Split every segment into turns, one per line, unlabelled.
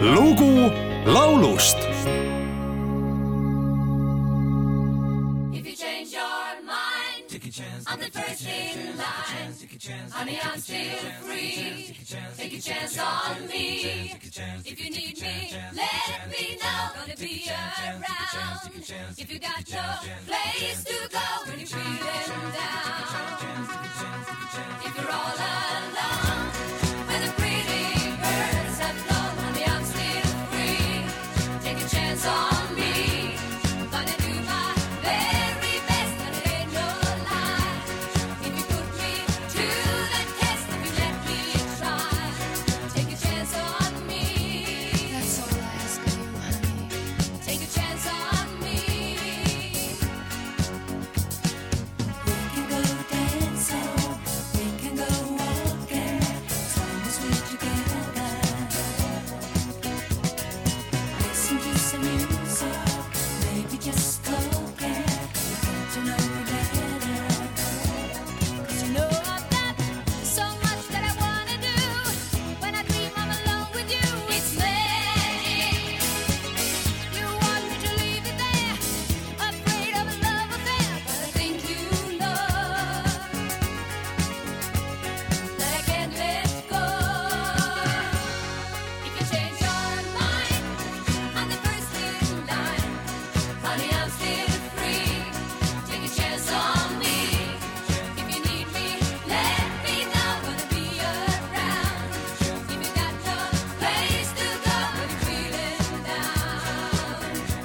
lugu laulust
If you change your mind, I'm the first in line. Honey, I'm still free. Take a chance on me. If you need me, let me know. Gonna be around. If you got no place to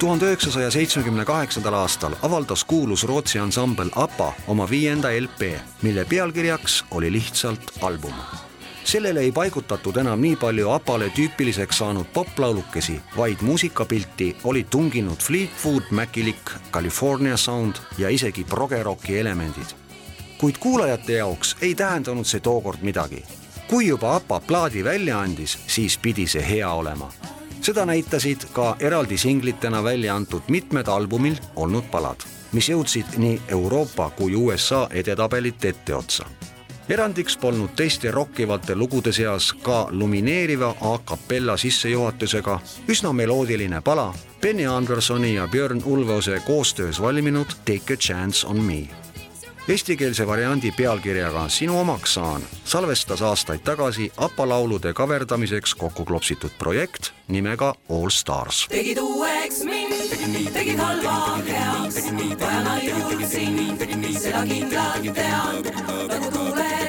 tuhande üheksasaja seitsmekümne kaheksandal aastal avaldas kuulus Rootsi ansambel APA oma viienda LP, mille pealkirjaks oli lihtsalt album. sellele ei paigutatud enam nii palju APA-le tüüpiliseks saanud poplaulukesi, vaid muusikapilti olid tunginud Fleetwood Macilik, California Sound ja isegi progeroki elemendid. kuid kuulajate jaoks ei tähendanud see tookord midagi. kui juba APA plaadi välja andis, siis pidi see hea olema seda näitasid ka eraldi singlitena välja antud mitmed albumil olnud palad, mis jõudsid nii Euroopa kui USA edetabelite etteotsa. erandiks polnud teiste rokkivate lugude seas ka lumineeriva a capella sissejuhatusega üsna meloodiline pala Benny Andersoni ja Björn Ulveose koostöös valminud Take a chance on me Eestikeelse variandi pealkirjaga Sinu omaks saan salvestas aastaid tagasi APA laulude kaverdamiseks kokku klopsitud projekt nimega All Stars.
tegid uueks mind, tegid halva heaks, vajan ainult sind, seda kindlalt tean. nagu tuule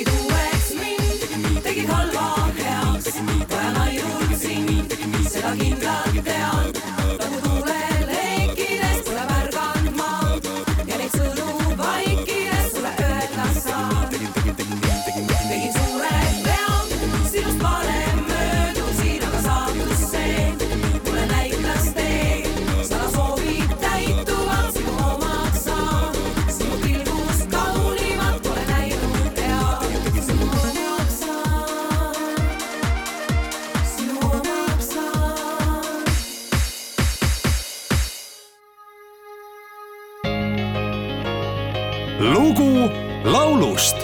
tegid uueks mind, tegid halva heaks, vajan ainult sind, seda kindlalt tean.
Lugu laulust